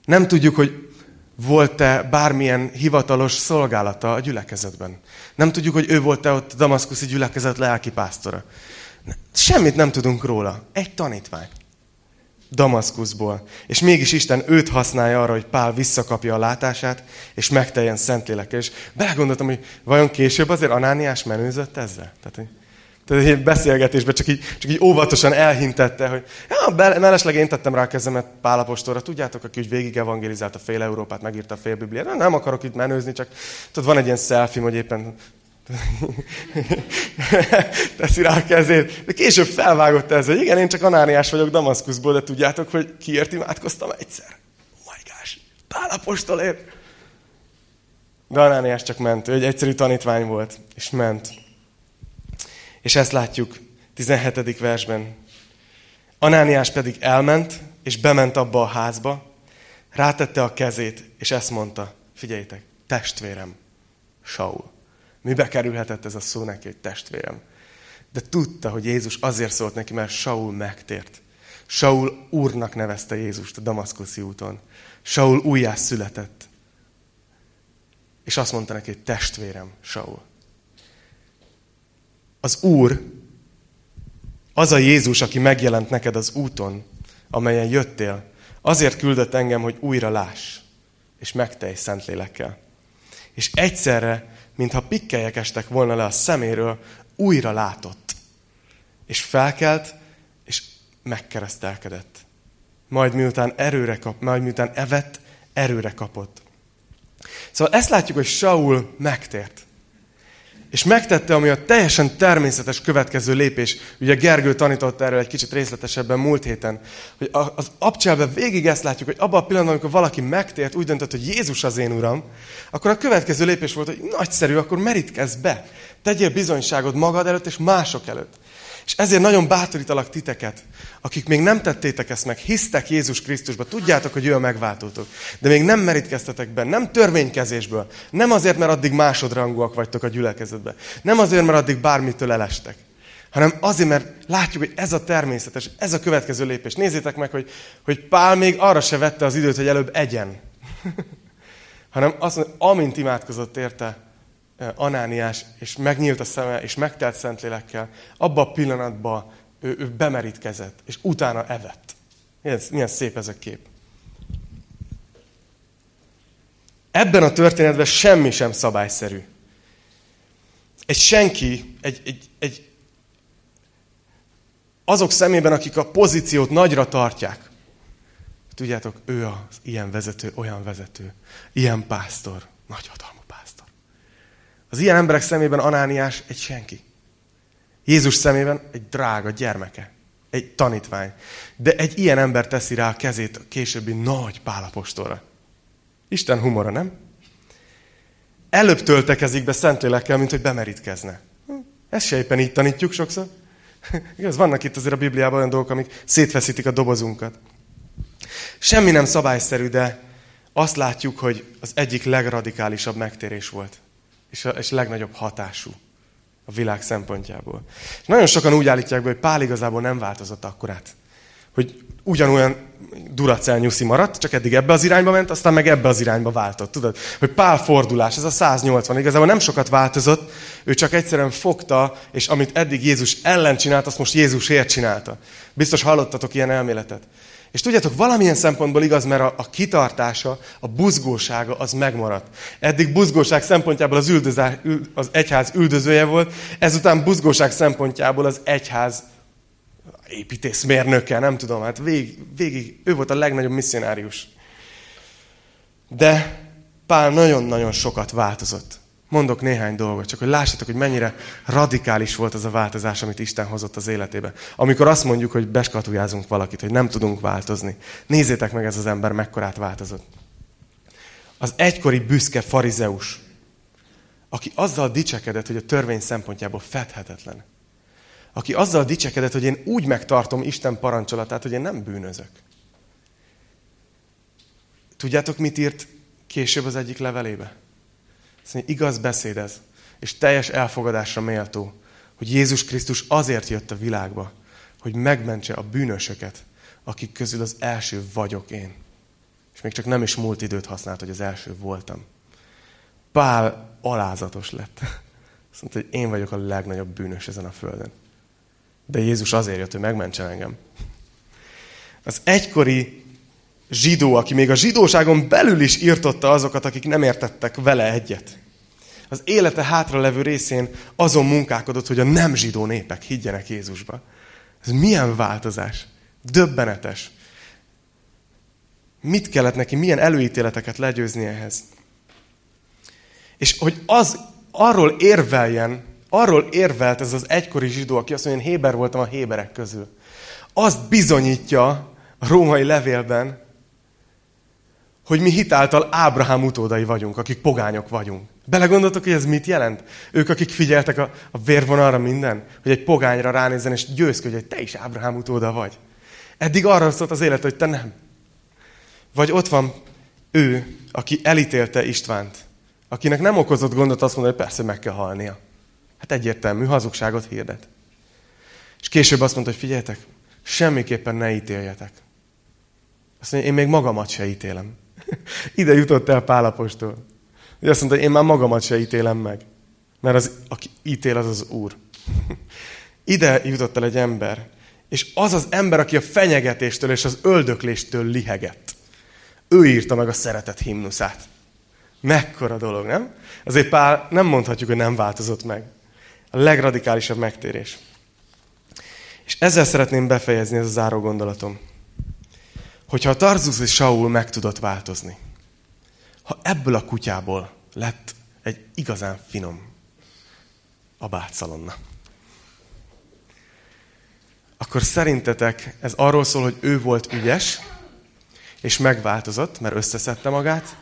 Nem tudjuk, hogy volt-e bármilyen hivatalos szolgálata a gyülekezetben. Nem tudjuk, hogy ő volt-e ott a damaszkuszi gyülekezet lelkipásztora. Semmit nem tudunk róla. Egy tanítvány. Damaszkuszból. És mégis Isten őt használja arra, hogy Pál visszakapja a látását, és megteljen Szentlélekkel. És belegondoltam, hogy vajon később azért Anániás menőzött ezzel? Tehát, hogy, tehát egy beszélgetésben csak így, csak így óvatosan elhintette, hogy ja, mellesleg én tettem rá a kezemet Pálapostóra. Tudjátok, aki úgy végig evangelizált a fél Európát, megírta a fél Bibliát. Nem akarok itt menőzni, csak tudod, van egy ilyen selfie, hogy éppen teszi rá a kezét. De később felvágott ez, hogy igen, én csak anániás vagyok Damaszkuszból, de tudjátok, hogy kiért imádkoztam egyszer? Oh my gosh, Pál apostolért. De Anániás csak ment, ő egy egyszerű tanítvány volt, és ment. És ezt látjuk 17. versben. Anániás pedig elment, és bement abba a házba, rátette a kezét, és ezt mondta, figyeljétek, testvérem, Saul. Mibe kerülhetett ez a szó neki, hogy testvérem? De tudta, hogy Jézus azért szólt neki, mert Saul megtért. Saul úrnak nevezte Jézust a Damaszkuszi úton. Saul újjá született. És azt mondta neki, testvérem, Saul. Az Úr, az a Jézus, aki megjelent neked az úton, amelyen jöttél, azért küldött engem, hogy újra láss, és megtelj Szentlélekkel. És egyszerre, mintha pikkelyek estek volna le a szeméről, újra látott. És felkelt, és megkeresztelkedett. Majd miután erőre kap, majd miután evett, erőre kapott. Szóval ezt látjuk, hogy Saul megtért. És megtette, ami a teljesen természetes következő lépés. Ugye Gergő tanított erről egy kicsit részletesebben múlt héten, hogy az abcselben végig ezt látjuk, hogy abban a pillanatban, amikor valaki megtért, úgy döntött, hogy Jézus az én Uram, akkor a következő lépés volt, hogy nagyszerű, akkor merítkezz be. Tegyél bizonyságod magad előtt és mások előtt. És ezért nagyon bátorítalak titeket, akik még nem tettétek ezt meg, hisztek Jézus Krisztusba, tudjátok, hogy ő a megváltótok, de még nem merítkeztetek be, nem törvénykezésből, nem azért, mert addig másodrangúak vagytok a gyülekezetben, nem azért, mert addig bármitől elestek, hanem azért, mert látjuk, hogy ez a természetes, ez a következő lépés. Nézzétek meg, hogy, hogy Pál még arra se vette az időt, hogy előbb egyen. hanem azt mondja, amint imádkozott érte, Anániás, és megnyílt a szeme, és megtelt Szentlélekkel, abban a pillanatban ő, ő bemerítkezett, és utána evett. Milyen, milyen szép ez a kép. Ebben a történetben semmi sem szabályszerű. Egy senki, egy, egy, egy azok szemében, akik a pozíciót nagyra tartják, tudjátok, ő az ilyen vezető, olyan vezető, ilyen pásztor, nagy hatalma. Az ilyen emberek szemében Anániás egy senki. Jézus szemében egy drága gyermeke, egy tanítvány. De egy ilyen ember teszi rá a kezét a későbbi nagy pálapostolra. Isten humora, nem? Előbb töltekezik be Szentlélekkel, mint hogy bemerítkezne. Ezt se éppen így tanítjuk sokszor. Igaz, vannak itt azért a Bibliában olyan dolgok, amik szétfeszítik a dobozunkat. Semmi nem szabályszerű, de azt látjuk, hogy az egyik legradikálisabb megtérés volt és a, és a legnagyobb hatású a világ szempontjából. És nagyon sokan úgy állítják be, hogy Pál igazából nem változott akkorát. Hogy ugyanolyan duracel nyuszi maradt, csak eddig ebbe az irányba ment, aztán meg ebbe az irányba váltott. Tudod, hogy Pál fordulás, ez a 180, igazából nem sokat változott, ő csak egyszerűen fogta, és amit eddig Jézus ellen csinált, azt most Jézusért csinálta. Biztos hallottatok ilyen elméletet. És tudjátok, valamilyen szempontból igaz, mert a, a kitartása, a buzgósága az megmaradt. Eddig buzgóság szempontjából az, üldözá, az egyház üldözője volt, ezután buzgóság szempontjából az egyház építészmérnöke, nem tudom, hát végig, végig ő volt a legnagyobb misszionárius. De Pál nagyon-nagyon sokat változott. Mondok néhány dolgot, csak hogy lássatok, hogy mennyire radikális volt az a változás, amit Isten hozott az életébe. Amikor azt mondjuk, hogy beskatujázunk valakit, hogy nem tudunk változni. Nézzétek meg ez az ember, mekkorát változott. Az egykori büszke farizeus, aki azzal dicsekedett, hogy a törvény szempontjából fedhetetlen. Aki azzal dicsekedett, hogy én úgy megtartom Isten parancsolatát, hogy én nem bűnözök. Tudjátok, mit írt később az egyik levelébe? Mondja, igaz beszéd ez, és teljes elfogadásra méltó, hogy Jézus Krisztus azért jött a világba, hogy megmentse a bűnösöket, akik közül az első vagyok én. És még csak nem is múlt időt használt, hogy az első voltam. Pál alázatos lett. Azt mondta, hogy én vagyok a legnagyobb bűnös ezen a földön. De Jézus azért jött, hogy megmentse engem. Az egykori zsidó, aki még a zsidóságon belül is írtotta azokat, akik nem értettek vele egyet. Az élete hátralevő részén azon munkálkodott, hogy a nem zsidó népek higgyenek Jézusba. Ez milyen változás? Döbbenetes. Mit kellett neki, milyen előítéleteket legyőzni ehhez? És hogy az arról érveljen, arról érvelt ez az egykori zsidó, aki azt mondja, én Héber voltam a Héberek közül. Azt bizonyítja a római levélben, hogy mi hitáltal Ábrahám utódai vagyunk, akik pogányok vagyunk. Belegondoltok, hogy ez mit jelent? Ők, akik figyeltek a, a vérvonalra minden, hogy egy pogányra ránézzen, és győzködj, hogy te is Ábrahám utóda vagy. Eddig arra szólt az élet, hogy te nem. Vagy ott van ő, aki elítélte Istvánt, akinek nem okozott gondot azt mondani, hogy persze meg kell halnia. Hát egyértelmű, hazugságot hirdet. És később azt mondta, hogy figyeljetek, semmiképpen ne ítéljetek. Azt mondja, én még magamat se ítélem. Ide jutott el Pálapostól. Hogy azt mondta, hogy én már magamat se ítélem meg. Mert az, aki ítél, az az Úr. Ide jutott el egy ember. És az az ember, aki a fenyegetéstől és az öldökléstől lihegett. Ő írta meg a szeretet himnuszát. Mekkora dolog, nem? Azért Pál nem mondhatjuk, hogy nem változott meg. A legradikálisabb megtérés. És ezzel szeretném befejezni ez a záró gondolatom. Hogyha a Tarzus és Saul meg tudott változni, ha ebből a kutyából lett egy igazán finom abátszalonna, akkor szerintetek ez arról szól, hogy ő volt ügyes, és megváltozott, mert összeszedte magát,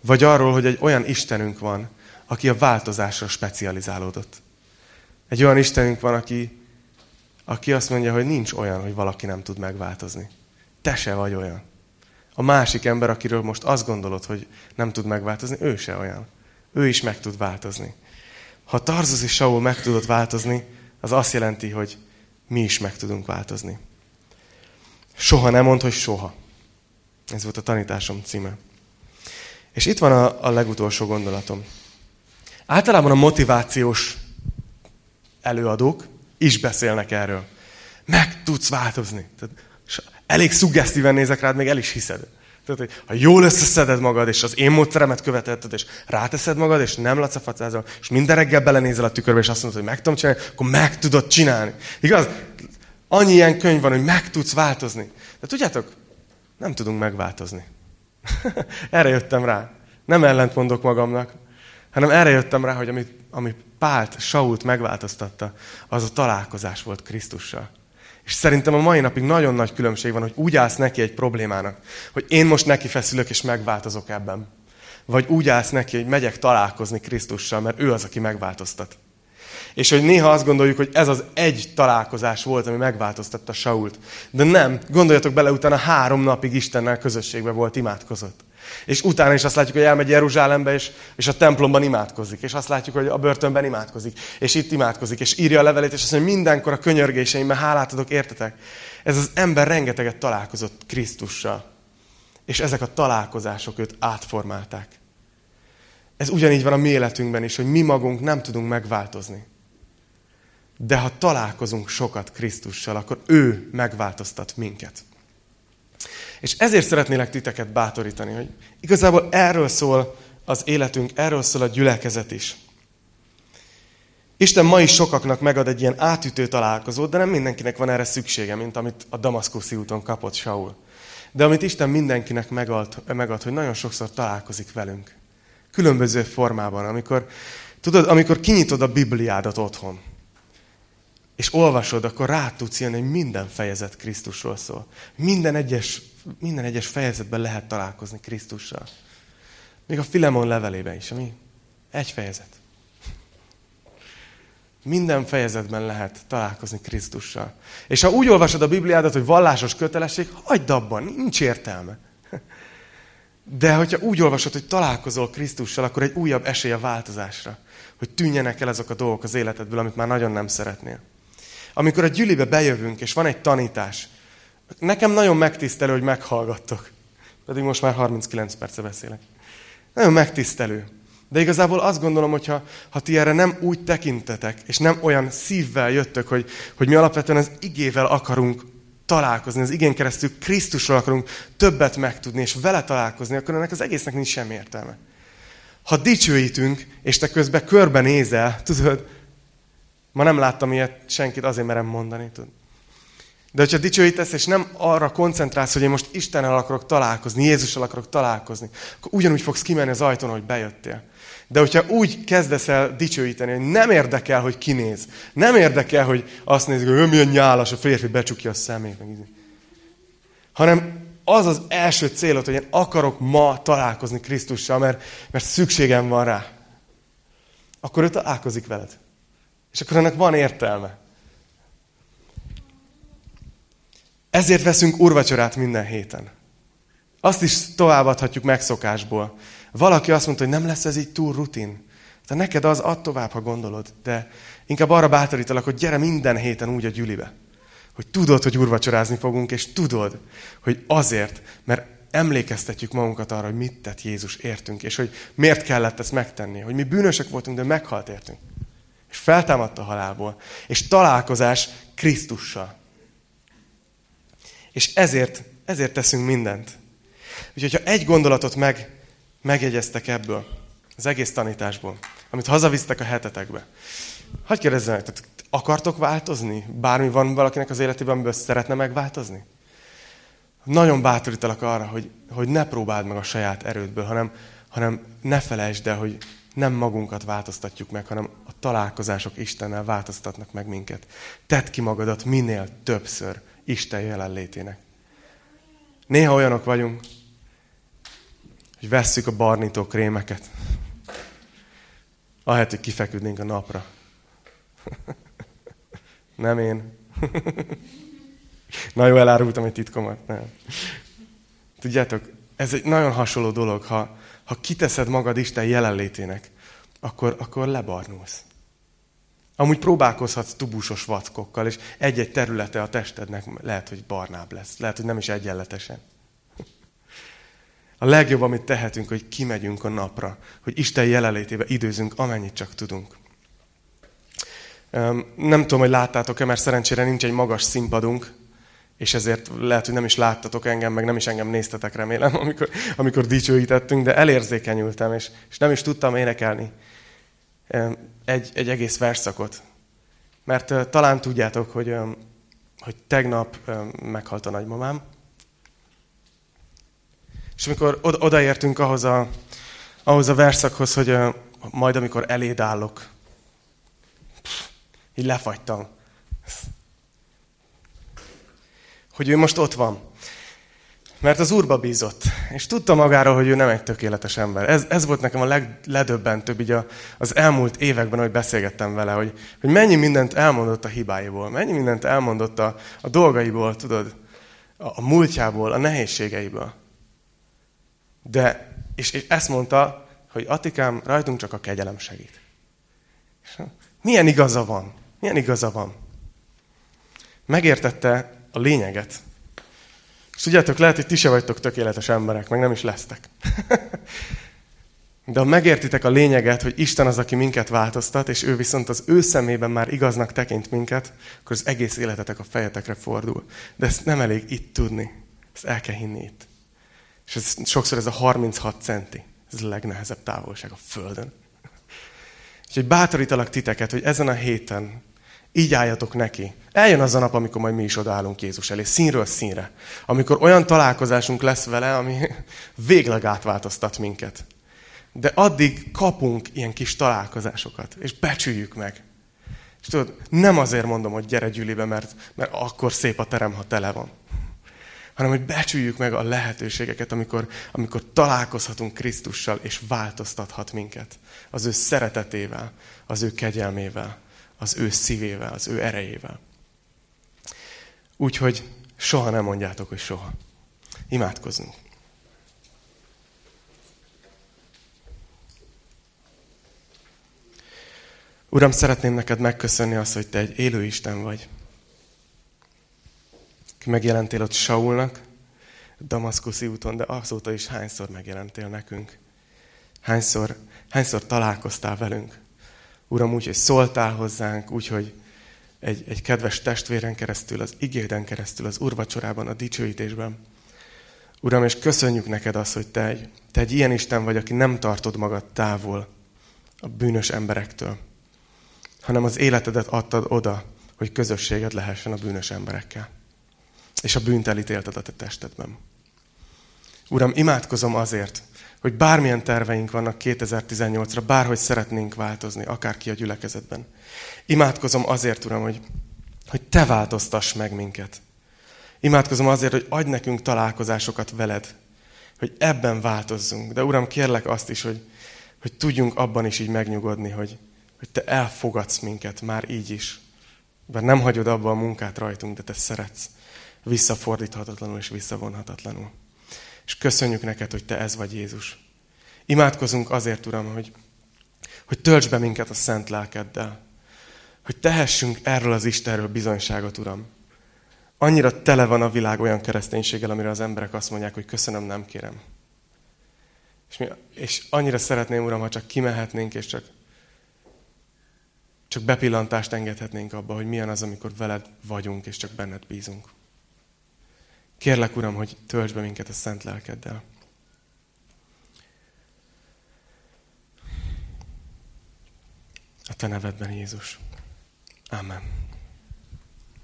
vagy arról, hogy egy olyan Istenünk van, aki a változásra specializálódott. Egy olyan Istenünk van, aki, aki azt mondja, hogy nincs olyan, hogy valaki nem tud megváltozni. Te se vagy olyan. A másik ember, akiről most azt gondolod, hogy nem tud megváltozni, ő se olyan. Ő is meg tud változni. Ha Tarzus és Saul meg tudott változni, az azt jelenti, hogy mi is meg tudunk változni. Soha nem mond, hogy soha. Ez volt a tanításom címe. És itt van a, a legutolsó gondolatom. Általában a motivációs előadók is beszélnek erről. Meg tudsz változni. Tehát elég szuggesztíven nézek rád, még el is hiszed. Tehát, hogy ha jól összeszeded magad, és az én módszeremet követed, és ráteszed magad, és nem lacafacázol, és minden reggel belenézel a tükörbe, és azt mondod, hogy meg tudom csinálni, akkor meg tudod csinálni. Igaz? Annyi ilyen könyv van, hogy meg tudsz változni. De tudjátok, nem tudunk megváltozni. erre jöttem rá. Nem ellent mondok magamnak, hanem erre jöttem rá, hogy ami, ami Pált, Sault megváltoztatta, az a találkozás volt Krisztussal. És szerintem a mai napig nagyon nagy különbség van, hogy úgy állsz neki egy problémának, hogy én most neki feszülök és megváltozok ebben. Vagy úgy állsz neki, hogy megyek találkozni Krisztussal, mert ő az, aki megváltoztat. És hogy néha azt gondoljuk, hogy ez az egy találkozás volt, ami megváltoztatta Sault. De nem, gondoljatok bele, utána három napig Istennel közösségbe volt, imádkozott. És utána is azt látjuk, hogy elmegy Jeruzsálembe, és, és a templomban imádkozik. És azt látjuk, hogy a börtönben imádkozik. És itt imádkozik. És írja a levelét, és azt mondja, mindenkor a könyörgéseimben hálát adok, értetek? Ez az ember rengeteget találkozott Krisztussal. És ezek a találkozások őt átformálták. Ez ugyanígy van a mi életünkben is, hogy mi magunk nem tudunk megváltozni. De ha találkozunk sokat Krisztussal, akkor ő megváltoztat minket. És ezért szeretnélek titeket bátorítani, hogy igazából erről szól az életünk, erről szól a gyülekezet is. Isten ma is sokaknak megad egy ilyen átütő találkozót, de nem mindenkinek van erre szüksége, mint amit a Damaszkuszi úton kapott Saul. De amit Isten mindenkinek megad, megad, hogy nagyon sokszor találkozik velünk. Különböző formában, amikor, tudod, amikor kinyitod a Bibliádat otthon, és olvasod, akkor rá tudsz jönni, hogy minden fejezet Krisztusról szól. Minden egyes, minden egyes fejezetben lehet találkozni Krisztussal. Még a Filemon levelében is, ami egy fejezet. Minden fejezetben lehet találkozni Krisztussal. És ha úgy olvasod a Bibliádat, hogy vallásos kötelesség, hagyd abban, nincs értelme. De hogyha úgy olvasod, hogy találkozol Krisztussal, akkor egy újabb esély a változásra. Hogy tűnjenek el azok a dolgok az életedből, amit már nagyon nem szeretnél. Amikor a gyülibe bejövünk, és van egy tanítás, nekem nagyon megtisztelő, hogy meghallgattok. Pedig most már 39 perce beszélek. Nagyon megtisztelő. De igazából azt gondolom, hogy ha, ha ti erre nem úgy tekintetek, és nem olyan szívvel jöttök, hogy, hogy mi alapvetően az igével akarunk találkozni, az igén keresztül Krisztusról akarunk többet megtudni, és vele találkozni, akkor ennek az egésznek nincs semmi értelme. Ha dicsőítünk, és te közben körbenézel, tudod, Ma nem láttam ilyet senkit, azért merem mondani. Tud. De hogyha dicsőítesz, és nem arra koncentrálsz, hogy én most Istennel akarok találkozni, Jézussal akarok találkozni, akkor ugyanúgy fogsz kimenni az ajtón, hogy bejöttél. De hogyha úgy kezdesz el dicsőíteni, hogy nem érdekel, hogy kinéz, nem érdekel, hogy azt nézik, hogy milyen nyálas, a férfi becsukja a szemét, meg így. hanem az az első célod, hogy én akarok ma találkozni Krisztussal, mert, mert szükségem van rá. akkor ő találkozik veled. És akkor ennek van értelme. Ezért veszünk urvacsorát minden héten. Azt is továbbadhatjuk megszokásból. Valaki azt mondta, hogy nem lesz ez így túl rutin. De neked az ad tovább, ha gondolod. De inkább arra bátorítalak, hogy gyere minden héten úgy a gyülibe. Hogy tudod, hogy urvacsorázni fogunk, és tudod, hogy azért, mert emlékeztetjük magunkat arra, hogy mit tett Jézus értünk, és hogy miért kellett ezt megtenni. Hogy mi bűnösek voltunk, de meghalt értünk. És feltámadt a halálból. És találkozás Krisztussal. És ezért, ezért teszünk mindent. Úgyhogy ha egy gondolatot meg, megjegyeztek ebből, az egész tanításból, amit hazavisztek a hetetekbe, Hogy kérdezzem tehát akartok változni? Bármi van valakinek az életében, amiből szeretne megváltozni? Nagyon bátorítalak arra, hogy, hogy ne próbáld meg a saját erődből, hanem, hanem ne felejtsd el, hogy nem magunkat változtatjuk meg, hanem a találkozások Istennel változtatnak meg minket. Tedd ki magadat minél többször Isten jelenlétének. Néha olyanok vagyunk, hogy vesszük a barnító krémeket, ahelyett, hogy kifeküdnénk a napra. Nem én. Na jó, elárultam egy titkomat. Nem. Tudjátok, ez egy nagyon hasonló dolog, ha, ha kiteszed magad Isten jelenlétének, akkor, akkor lebarnulsz. Amúgy próbálkozhatsz tubusos vackokkal, és egy-egy területe a testednek lehet, hogy barnább lesz. Lehet, hogy nem is egyenletesen. A legjobb, amit tehetünk, hogy kimegyünk a napra, hogy Isten jelenlétébe időzünk, amennyit csak tudunk. Nem tudom, hogy láttátok-e, mert szerencsére nincs egy magas színpadunk, és ezért lehet, hogy nem is láttatok engem, meg nem is engem néztetek, remélem, amikor, amikor dicsőítettünk, de elérzékenyültem, és, és nem is tudtam énekelni egy, egy egész verszakot. Mert talán tudjátok, hogy, hogy tegnap meghalt a nagymamám, és amikor odaértünk ahhoz a, ahhoz a verszakhoz, hogy majd amikor eléd állok, így lefagytam. Hogy ő most ott van. Mert az Úrba bízott, és tudta magáról, hogy ő nem egy tökéletes ember. Ez, ez volt nekem a legledöbbentőbb így a, az elmúlt években, hogy beszélgettem vele, hogy, hogy mennyi mindent elmondott a hibáiból, mennyi mindent elmondott a, a dolgaiból, tudod, a, a múltjából, a nehézségeiből. De, és, és ezt mondta, hogy Atikám, rajtunk csak a kegyelem segít. És milyen igaza van? Milyen igaza van? Megértette a lényeget, és tudjátok, lehet, hogy ti se vagytok tökéletes emberek, meg nem is lesztek. De ha megértitek a lényeget, hogy Isten az, aki minket változtat, és ő viszont az ő szemében már igaznak tekint minket, akkor az egész életetek a fejetekre fordul. De ezt nem elég itt tudni. Ezt el kell hinni itt. És ez, sokszor ez a 36 centi. Ez a legnehezebb távolság a Földön. Úgyhogy bátorítalak titeket, hogy ezen a héten így álljatok neki. Eljön az a nap, amikor majd mi is odaállunk Jézus elé, színről színre. Amikor olyan találkozásunk lesz vele, ami végleg átváltoztat minket. De addig kapunk ilyen kis találkozásokat, és becsüljük meg. És tudod, nem azért mondom, hogy gyere gyűlibe, mert, mert akkor szép a terem, ha tele van. Hanem, hogy becsüljük meg a lehetőségeket, amikor, amikor találkozhatunk Krisztussal, és változtathat minket. Az ő szeretetével, az ő kegyelmével az ő szívével, az ő erejével. Úgyhogy soha nem mondjátok, hogy soha. Imádkozzunk. Uram, szeretném neked megköszönni azt, hogy te egy élő Isten vagy. Megjelentél ott Saulnak, Damaszkuszi úton, de azóta is hányszor megjelentél nekünk. Hányszor, hányszor találkoztál velünk. Uram, úgy, hogy szóltál hozzánk, úgy, hogy egy, egy kedves testvéren keresztül, az igéden keresztül, az urvacsorában, a dicsőítésben. Uram, és köszönjük neked azt, hogy te egy, te egy ilyen Isten vagy, aki nem tartod magad távol a bűnös emberektől, hanem az életedet adtad oda, hogy közösséged lehessen a bűnös emberekkel. És a bűnt elítélted a te testedben. Uram, imádkozom azért, hogy bármilyen terveink vannak 2018-ra, bárhogy szeretnénk változni, akárki a gyülekezetben. Imádkozom azért, Uram, hogy, hogy Te változtass meg minket. Imádkozom azért, hogy adj nekünk találkozásokat veled, hogy ebben változzunk. De Uram, kérlek azt is, hogy, hogy tudjunk abban is így megnyugodni, hogy, hogy Te elfogadsz minket már így is. Bár nem hagyod abba a munkát rajtunk, de Te szeretsz visszafordíthatatlanul és visszavonhatatlanul. És köszönjük neked, hogy Te ez vagy Jézus. Imádkozunk azért, Uram, hogy, hogy tölts be minket a szent lelkeddel. Hogy tehessünk erről az Istenről bizonyságot, Uram. Annyira tele van a világ olyan kereszténységgel, amire az emberek azt mondják, hogy köszönöm, nem kérem. És, mi, és annyira szeretném, Uram, ha csak kimehetnénk, és csak, csak bepillantást engedhetnénk abba, hogy milyen az, amikor veled vagyunk, és csak benned bízunk. Kérlek, Uram, hogy tölts be minket a szent lelkeddel. A Te nevedben, Jézus. Amen.